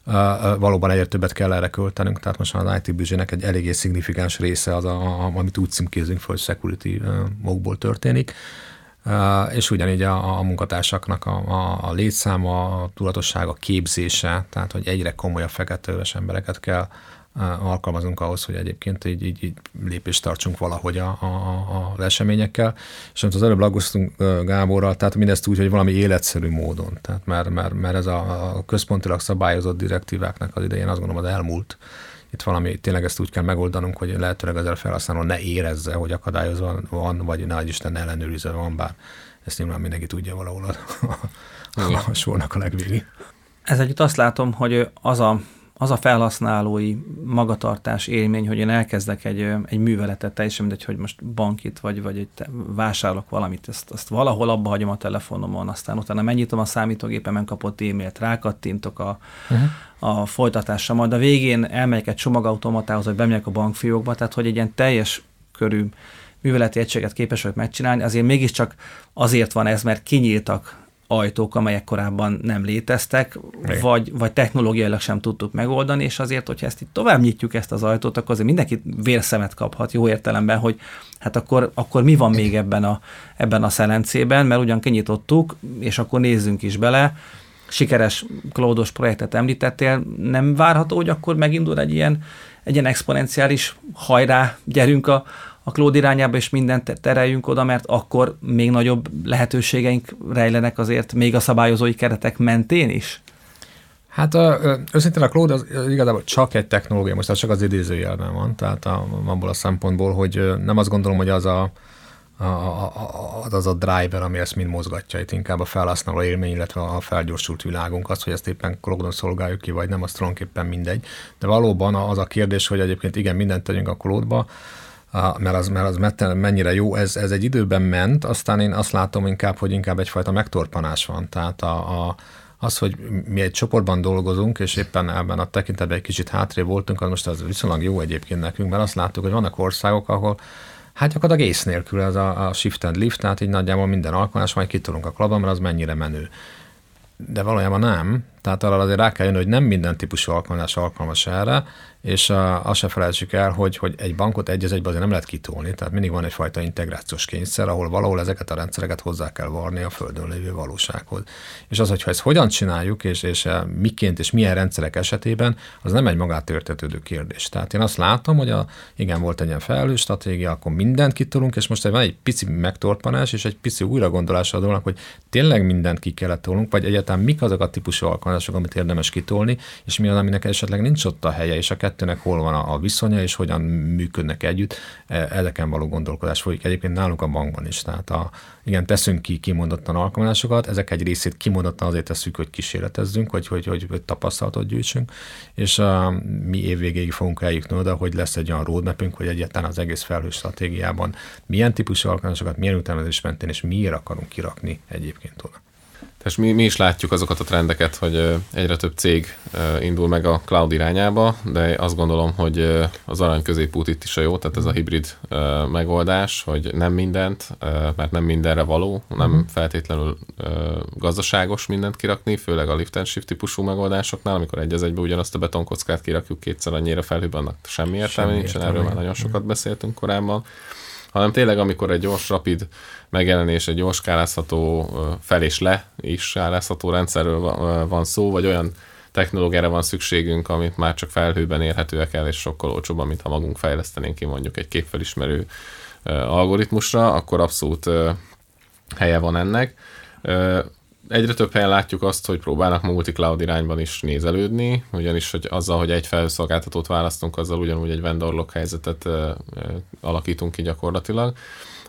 Uh, valóban egyre többet kell erre költenünk, tehát most az IT büdzsének egy eléggé szignifikáns része az, a, a, amit úgy címkézünk fel, hogy security uh, mókból történik. Uh, és ugyanígy a, a munkatársaknak a, a, a létszáma, a tudatossága, képzése, tehát hogy egyre komolyabb feketőves embereket kell alkalmazunk ahhoz, hogy egyébként így, így, így lépést tartsunk valahogy a, a, a, eseményekkel. És amit az előbb lagosztunk Gáborral, tehát mindezt úgy, hogy valami életszerű módon. Tehát mert, mert, mert ez a, a központilag szabályozott direktíváknak az idején azt gondolom az elmúlt. Itt valami, tényleg ezt úgy kell megoldanunk, hogy lehetőleg ezzel felhasználó ne érezze, hogy akadályozva van, vagy ne Isten ellenőrizve van, bár ezt nyilván mindenki tudja valahol a, a, a, sornak a legvégén. Ez együtt azt látom, hogy az a az a felhasználói magatartás élmény, hogy én elkezdek egy, egy műveletet, teljesen mindegy, hogy most bankit, vagy, vagy egy vásárolok valamit, ezt, azt valahol abba hagyom a telefonomon, aztán utána megnyitom a számítógépemen kapott e-mailt, rákattintok a, uh-huh. a folytatásra, majd a végén elmegyek egy csomagautomatához, vagy bemegyek a bankfiókba, tehát hogy egy ilyen teljes körű műveleti egységet képes vagyok megcsinálni, azért mégiscsak azért van ez, mert kinyíltak ajtók, amelyek korábban nem léteztek, vagy, vagy technológiailag sem tudtuk megoldani, és azért, hogyha ezt itt tovább nyitjuk ezt az ajtót, akkor azért mindenki vérszemet kaphat jó értelemben, hogy hát akkor, akkor mi van még ebben a, ebben a szelencében, mert ugyan kinyitottuk, és akkor nézzünk is bele, sikeres klódos projektet említettél, nem várható, hogy akkor megindul egy ilyen, egy ilyen exponenciális hajrá, gyerünk a, a Cloud irányába, és mindent tereljünk oda, mert akkor még nagyobb lehetőségeink rejlenek azért még a szabályozói keretek mentén is? Hát őszintén a cloud az igazából csak egy technológia, most az csak az idézőjelben van, tehát a, abból a szempontból, hogy nem azt gondolom, hogy az a, a, a, az a driver, ami ezt mind mozgatja, itt inkább a felhasználó élmény, illetve a felgyorsult világunk, az, hogy ezt éppen cloudon szolgáljuk ki, vagy nem, az tulajdonképpen mindegy. De valóban az a kérdés, hogy egyébként igen, mindent tegyünk a cloudba, a, mert, az, mert az mennyire jó, ez, ez egy időben ment, aztán én azt látom inkább, hogy inkább egyfajta megtorpanás van. Tehát a, a, az, hogy mi egy csoportban dolgozunk, és éppen ebben a tekintetben egy kicsit hátrébb voltunk, az most az viszonylag jó egyébként nekünk, mert azt láttuk, hogy vannak országok, ahol Hát gyakorlatilag ész nélkül ez a, a shift and lift, tehát így nagyjából minden alkalmás, majd kitolunk a klubban, mert az mennyire menő. De valójában nem, tehát arra azért rá kell jönni, hogy nem minden típusú alkalmazás alkalmas erre, és uh, azt se felejtsük el, hogy, hogy egy bankot egy az egyben azért nem lehet kitolni, tehát mindig van egyfajta integrációs kényszer, ahol valahol ezeket a rendszereket hozzá kell varni a földön lévő valósághoz. És az, hogyha ezt hogyan csináljuk, és, és miként és milyen rendszerek esetében, az nem egy magát értetődő kérdés. Tehát én azt látom, hogy a, igen, volt egy ilyen felelő stratégia, akkor mindent kitolunk, és most van egy pici megtorpanás, és egy pici újragondolás a dolognak, hogy tényleg mindent ki kellett tolnunk, vagy egyáltalán mik azok a típusú alkalmazások, amit érdemes kitolni, és mi az, aminek esetleg nincs ott a helye, és a kettőnek hol van a, a viszonya, és hogyan működnek együtt. E, ezeken való gondolkodás folyik egyébként nálunk a bankban is. Tehát a, igen, teszünk ki kimondottan alkalmazásokat, ezek egy részét kimondottan azért tesszük, hogy kísérletezzünk, hogy, hogy, hogy, hogy tapasztalatot gyűjtsünk, és a, mi évvégéig fogunk eljutni oda, hogy lesz egy olyan roadmapünk, hogy egyáltalán az egész felhő stratégiában milyen típusú alkalmazásokat, milyen ütemezés mentén és miért akarunk kirakni egyébként oda. Tehát mi, mi is látjuk azokat a trendeket, hogy egyre több cég indul meg a cloud irányába, de azt gondolom, hogy az arany középút itt is a jó, tehát ez a hibrid megoldás, hogy nem mindent, mert nem mindenre való, nem uh-huh. feltétlenül gazdaságos mindent kirakni, főleg a lift and shift típusú megoldásoknál, amikor egy az egybe ugyanazt a betonkockát kirakjuk kétszer annyira felhőben, annak semmi értelme nincsen, erről már nagyon sokat beszéltünk korábban hanem tényleg amikor egy gyors, rapid megjelenés, egy gyors skálázható fel és le is skálázható rendszerről van szó, vagy olyan technológiára van szükségünk, amit már csak felhőben érhetőek el, és sokkal olcsóbban, mint ha magunk fejlesztenénk ki mondjuk egy képfelismerő algoritmusra, akkor abszolút helye van ennek egyre több helyen látjuk azt, hogy próbálnak multi-cloud irányban is nézelődni, ugyanis hogy azzal, hogy egy felszolgáltatót választunk, azzal ugyanúgy egy vendorlok helyzetet ö, ö, alakítunk ki gyakorlatilag.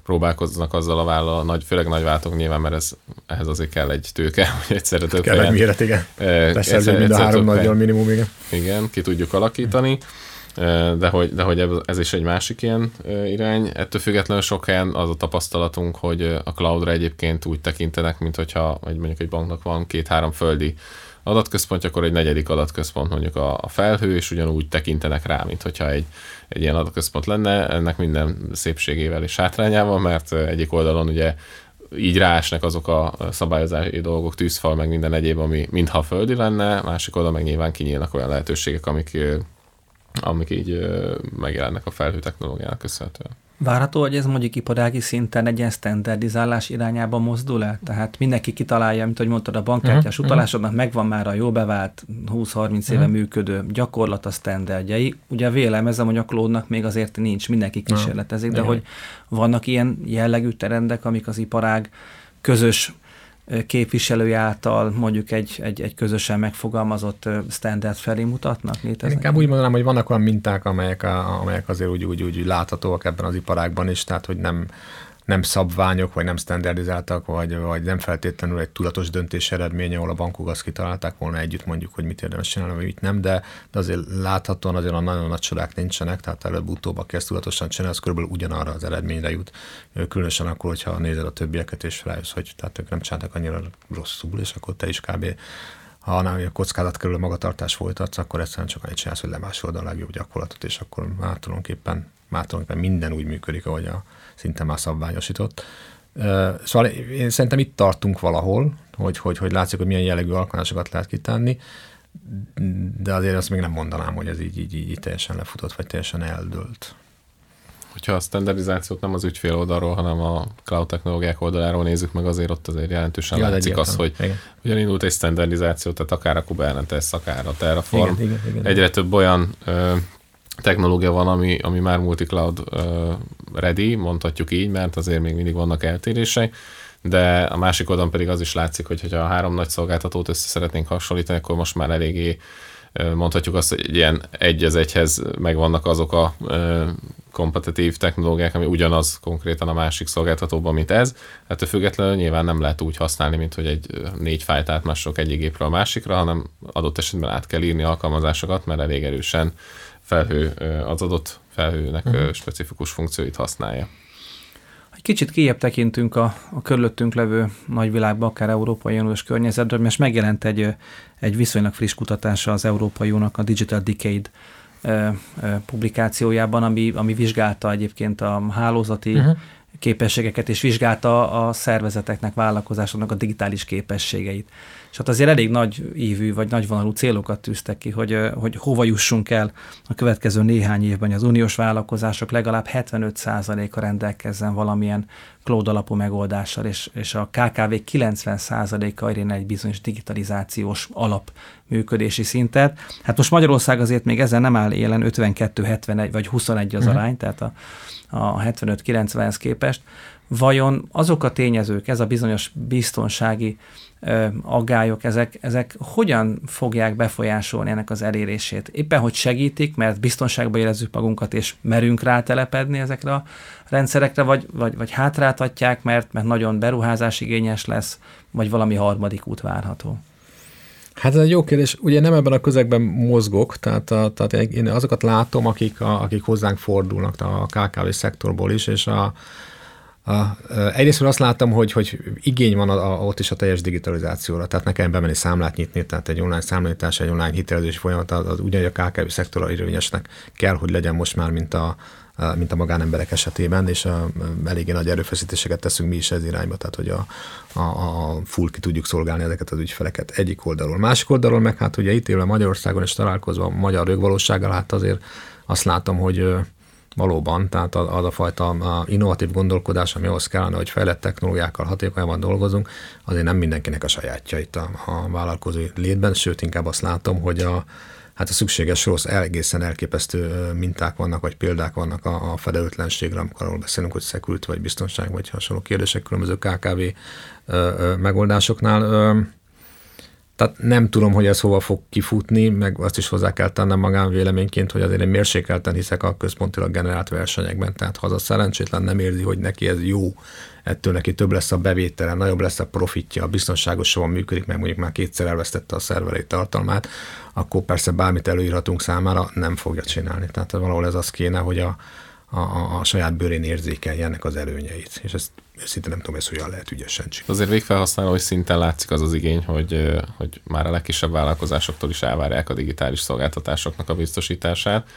Próbálkoznak azzal a vállal, nagy, főleg nagy váltók nyilván, mert ez, ehhez azért kell egy tőke, hogy egyszerre több kell helyen. méret, igen. Persze, mind a három nagyjal minimum, igen. Igen, ki tudjuk alakítani de hogy, de hogy ez is egy másik ilyen irány. Ettől függetlenül sok helyen az a tapasztalatunk, hogy a cloudra egyébként úgy tekintenek, mint hogyha egy, mondjuk egy banknak van két-három földi adatközpont, akkor egy negyedik adatközpont mondjuk a, a felhő, és ugyanúgy tekintenek rá, mint hogyha egy, egy ilyen adatközpont lenne, ennek minden szépségével és hátrányával, mert egyik oldalon ugye így ráesnek azok a szabályozási dolgok, tűzfal, meg minden egyéb, ami mintha földi lenne, másik oldalon meg nyilván kinyílnak olyan lehetőségek, amik amik így megjelennek a felhő technológiának köszönhetően. Várható, hogy ez mondjuk iparági szinten egy ilyen standardizálás irányába mozdul el? Tehát mindenki kitalálja, mint hogy mondtad, a bankkártyás uh-huh, utalásodnak megvan már a jó bevált 20-30 éve uh-huh. működő gyakorlat a standardjai. Ugye vélelmezem, hogy a klódnak még azért nincs, mindenki kísérletezik, uh-huh. de hogy vannak ilyen jellegű terendek, amik az iparág közös képviselője által mondjuk egy, egy, egy közösen megfogalmazott standard felé mutatnak? Léteznek? Inkább úgy mondanám, hogy vannak olyan minták, amelyek, amelyek azért úgy, úgy, úgy láthatóak ebben az iparágban is, tehát hogy nem, nem szabványok, vagy nem standardizáltak, vagy, vagy nem feltétlenül egy tudatos döntés eredménye, ahol a bankok azt kitalálták volna együtt mondjuk, hogy mit érdemes csinálni, vagy mit nem, de, de azért láthatóan azért a nagyon nagy csodák nincsenek, tehát előbb-utóbb, aki ezt tudatosan csinál, az körülbelül ugyanarra az eredményre jut, különösen akkor, hogyha nézed a többieket, és rájössz, hogy tehát ők nem csináltak annyira rosszul, és akkor te is kb. Ha nem, a kockázat körül a magatartás folytatsz, akkor egyszerűen csak annyit csinálsz, hogy lemásolod a legjobb gyakorlatot, és akkor már tulajdonképpen, már tulajdonképpen minden úgy működik, ahogy a, szinte már szabványosított. Szóval én szerintem itt tartunk valahol, hogy, hogy, hogy látszik, hogy milyen jellegű alkalmazásokat lehet kitenni, de azért azt még nem mondanám, hogy ez így, így, így teljesen lefutott, vagy teljesen eldőlt. Hogyha a standardizációt nem az ügyfél oldalról, hanem a cloud technológiák oldaláról nézzük meg, azért ott azért jelentősen ja, látszik az, hogy igen. ugyan indult egy standardizáció, tehát akár a Kubernetes, akár a Terraform. Igen, igen, igen, Egyre több olyan ö, technológia van, ami, ami már multi-cloud ready, mondhatjuk így, mert azért még mindig vannak eltérések, de a másik oldalon pedig az is látszik, hogy ha a három nagy szolgáltatót össze szeretnénk hasonlítani, akkor most már eléggé mondhatjuk azt, hogy ilyen egy az egyhez megvannak azok a kompetitív technológiák, ami ugyanaz konkrétan a másik szolgáltatóban, mint ez. Hát függetlenül nyilván nem lehet úgy használni, mint hogy egy négy fájt átmások egyik gépről a másikra, hanem adott esetben át kell írni alkalmazásokat, mert elég erősen felhő az adott felhőnek uh-huh. specifikus funkcióit használja. Egy kicsit kijebb tekintünk a, a körülöttünk levő nagyvilágba, akár Európai Uniós környezetben, mert megjelent egy, egy viszonylag friss kutatása az Európai Uniónak a Digital Decade publikációjában, ami, ami vizsgálta egyébként a hálózati uh-huh. képességeket, és vizsgálta a szervezeteknek, vállalkozásoknak a digitális képességeit és hát azért elég nagy ívű vagy nagyvonalú célokat tűztek ki, hogy, hogy hova jussunk el a következő néhány évben, az uniós vállalkozások legalább 75%-a rendelkezzen valamilyen cloud alapú megoldással, és, és a KKV 90%-a érjen egy bizonyos digitalizációs alap működési szintet. Hát most Magyarország azért még ezen nem áll élen 52-71 vagy 21 az mhm. arány, tehát a, a 75-90-hez képest. Vajon azok a tényezők, ez a bizonyos biztonsági aggályok, ezek, ezek hogyan fogják befolyásolni ennek az elérését? Éppen, hogy segítik, mert biztonságban érezzük magunkat, és merünk rátelepedni ezekre a rendszerekre, vagy, vagy, vagy hátráltatják, mert, mert nagyon beruházás igényes lesz, vagy valami harmadik út várható? Hát ez egy jó kérdés. Ugye nem ebben a közegben mozgok, tehát, tehát én azokat látom, akik, akik hozzánk fordulnak a KKV szektorból is, és a, a, egyrészt azt láttam, hogy, hogy igény van a, a, ott is a teljes digitalizációra, tehát nekem bemenni számlát nyitni, tehát egy online számlítás, egy online hitelezés folyamat, az, az ugyanúgy a KKV szektorra érvényesnek kell, hogy legyen most már, mint a, mint a magánemberek esetében, és a, eléggé nagy erőfeszítéseket teszünk mi is ez irányba, tehát hogy a, a, a full ki tudjuk szolgálni ezeket az ügyfeleket egyik oldalról. Másik oldalról meg hát ugye itt élve Magyarországon és találkozva a magyar rögvalósággal, hát azért azt látom, hogy valóban, tehát az a fajta innovatív gondolkodás, ami ahhoz kellene, hogy fejlett technológiákkal hatékonyabban dolgozunk, azért nem mindenkinek a sajátja itt a, a vállalkozói létben, sőt inkább azt látom, hogy a, hát a szükséges rossz, egészen elképesztő minták vannak, vagy példák vannak a, a fedelőtlenségre, amikor arról beszélünk, hogy szekült, vagy biztonság, vagy hasonló kérdések különböző KKV ö, ö, megoldásoknál. Ö, tehát nem tudom, hogy ez hova fog kifutni, meg azt is hozzá kell tennem magán véleményként, hogy azért én mérsékelten hiszek a központilag generált versenyekben. Tehát ha az a szerencsétlen nem érzi, hogy neki ez jó, ettől neki több lesz a bevétele, nagyobb lesz a profitja, biztonságosabban működik, meg mondjuk már kétszer elvesztette a szerverei tartalmát, akkor persze bármit előírhatunk számára, nem fogja csinálni. Tehát valahol ez az kéne, hogy a, a, a saját bőrén érzékelje ennek az előnyeit. És ezt szinte nem tudom, ez hogyan lehet ügyesen csinálni. Azért végfelhasználói szinten látszik az az igény, hogy, hogy már a legkisebb vállalkozásoktól is elvárják a digitális szolgáltatásoknak a biztosítását,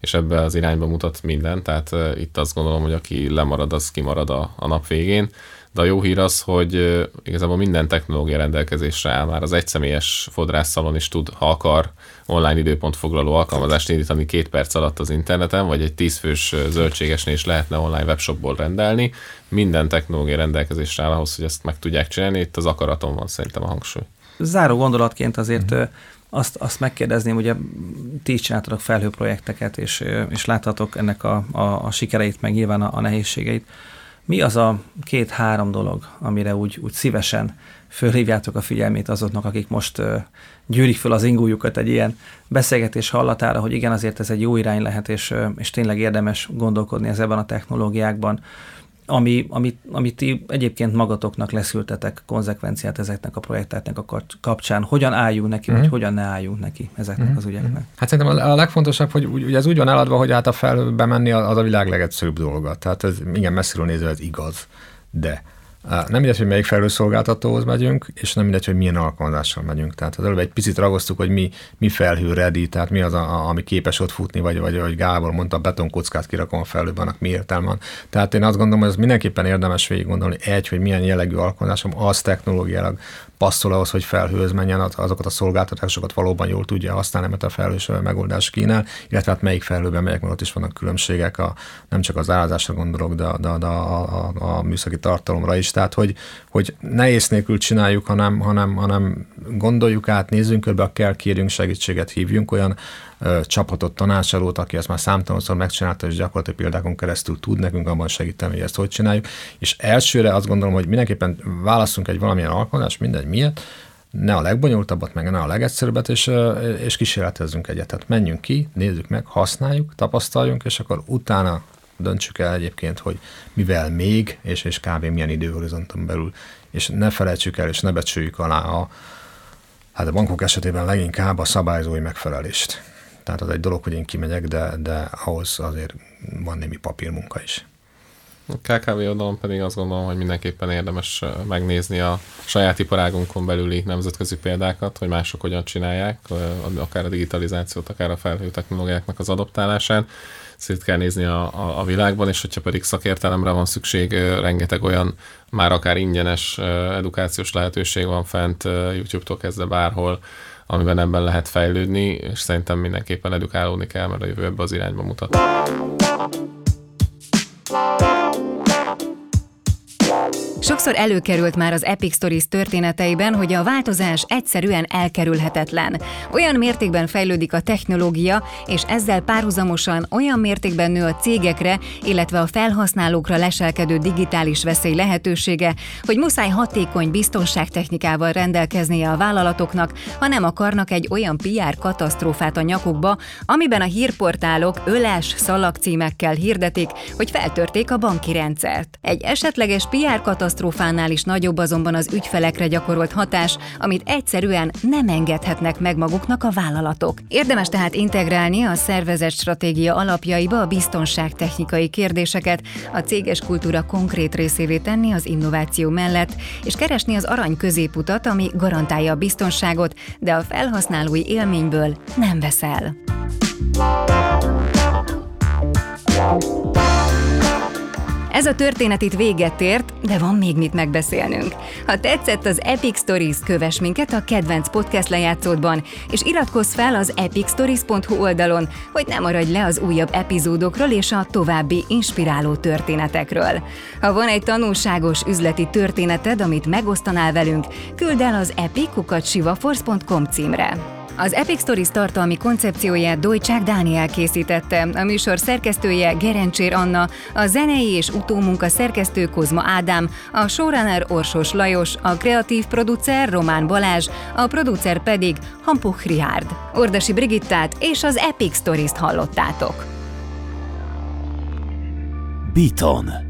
és ebbe az irányba mutat minden, tehát itt azt gondolom, hogy aki lemarad, az kimarad a, a nap végén. De a jó hír az, hogy igazából minden technológia rendelkezésre áll. Már az egyszemélyes fodrászszalon is tud, ha akar, online időpont foglaló alkalmazást indítani két perc alatt az interneten, vagy egy tízfős zöldségesnél is lehetne online webshopból rendelni. Minden technológia rendelkezésre áll ahhoz, hogy ezt meg tudják csinálni. Itt az akaraton van szerintem a hangsúly. Záró gondolatként azért mm azt, azt megkérdezném, ugye ti is csináltatok felhőprojekteket, és, és láthatok ennek a, a, a sikereit, meg nyilván a, a nehézségeit. Mi az a két-három dolog, amire úgy, úgy szívesen fölhívjátok a figyelmét azoknak, akik most uh, gyűrik föl az ingújukat egy ilyen beszélgetés hallatára, hogy igen, azért ez egy jó irány lehet, és, uh, és tényleg érdemes gondolkodni ezeben a technológiákban ami, amit, amit ti egyébként magatoknak leszültetek konzekvenciát ezeknek a projekteknek a kapcsán. Hogyan álljunk neki, mm. vagy mhm. hogyan ne álljunk neki ezeknek mm. az ügyeknek? Hát szerintem a legfontosabb, hogy ugye ez úgy van eladva, hogy hát a felbe menni az a világ legegyszerűbb dolga. Tehát ez igen messziről nézve ez igaz. De nem mindegy, hogy melyik felhőszolgáltatóhoz megyünk, és nem mindegy, hogy milyen alkalmazással megyünk. Tehát az előbb egy picit ragoztuk, hogy mi, mi felhő ready, tehát mi az, a, ami képes ott futni, vagy, vagy vagy Gábor mondta, betonkockát kirakom a felhőben, annak mi értelme van. Tehát én azt gondolom, hogy ez mindenképpen érdemes végig gondolni, egy, hogy milyen jellegű alkalmazásom, az technológiailag passzol ahhoz, hogy felhőz menjen, azokat a szolgáltatásokat valóban jól tudja használni, mert a felhős megoldás kínál, illetve hát melyik felhőben megyek, mert ott is vannak különbségek, a, nem csak az árazásra gondolok, de, de, de a, a, a, műszaki tartalomra is. Tehát, hogy, hogy nehéz nélkül csináljuk, hanem, hanem, hanem gondoljuk át, nézzünk körbe, kell, kérjünk segítséget, hívjunk olyan csapatot, tanácsadót, aki ezt már számtalanszor megcsinálta, és gyakorlatilag példákon keresztül tud nekünk abban segíteni, hogy ezt hogy csináljuk. És elsőre azt gondolom, hogy mindenképpen válaszunk egy valamilyen alkalmazást, mindegy miért, ne a legbonyolultabbat, meg ne a legegyszerűbbet, és, és kísérletezzünk egyet. Tehát menjünk ki, nézzük meg, használjuk, tapasztaljunk, és akkor utána döntsük el egyébként, hogy mivel még, és, és kb. milyen időhorizonton belül, és ne felejtsük el, és ne becsüljük alá a, hát a bankok esetében leginkább a szabályzói megfelelést. Tehát az egy dolog, hogy én kimegyek, de, de ahhoz azért van némi papírmunka is. KKV oldalon pedig azt gondolom, hogy mindenképpen érdemes megnézni a saját iparágunkon belüli nemzetközi példákat, hogy mások hogyan csinálják, akár a digitalizációt, akár a felhő technológiáknak az adoptálását. Szét kell nézni a, a, a világban, és hogyha pedig szakértelemre van szükség, rengeteg olyan már akár ingyenes edukációs lehetőség van fent, YouTube-tól kezdve bárhol, amiben ebben lehet fejlődni, és szerintem mindenképpen edukálódni kell, mert a jövő ebbe az irányba mutat. Sokszor előkerült már az Epic Stories történeteiben, hogy a változás egyszerűen elkerülhetetlen. Olyan mértékben fejlődik a technológia, és ezzel párhuzamosan olyan mértékben nő a cégekre, illetve a felhasználókra leselkedő digitális veszély lehetősége, hogy muszáj hatékony biztonságtechnikával rendelkeznie a vállalatoknak, ha nem akarnak egy olyan PR katasztrófát a nyakukba, amiben a hírportálok öles szalagcímekkel hirdetik, hogy feltörték a banki rendszert. Egy esetleges PR katasztrófa katasztrófánál is nagyobb azonban az ügyfelekre gyakorolt hatás, amit egyszerűen nem engedhetnek meg maguknak a vállalatok. Érdemes tehát integrálni a szervezet stratégia alapjaiba a biztonságtechnikai kérdéseket, a céges kultúra konkrét részévé tenni az innováció mellett, és keresni az arany középutat, ami garantálja a biztonságot, de a felhasználói élményből nem veszel. Ez a történet itt véget ért, de van még mit megbeszélnünk. Ha tetszett az Epic Stories, kövess minket a kedvenc podcast lejátszódban, és iratkozz fel az epicstories.hu oldalon, hogy ne maradj le az újabb epizódokról és a további inspiráló történetekről. Ha van egy tanulságos üzleti történeted, amit megosztanál velünk, küld el az epic.sivaforce.com címre. Az Epic Stories tartalmi koncepcióját Dojcsák Dániel készítette, a műsor szerkesztője Gerencsér Anna, a zenei és utómunka szerkesztő Kozma Ádám, a showrunner Orsos Lajos, a kreatív producer Román Balázs, a producer pedig Hampuch Rihárd. Ordasi Brigittát és az Epic Stories-t hallottátok. Beaton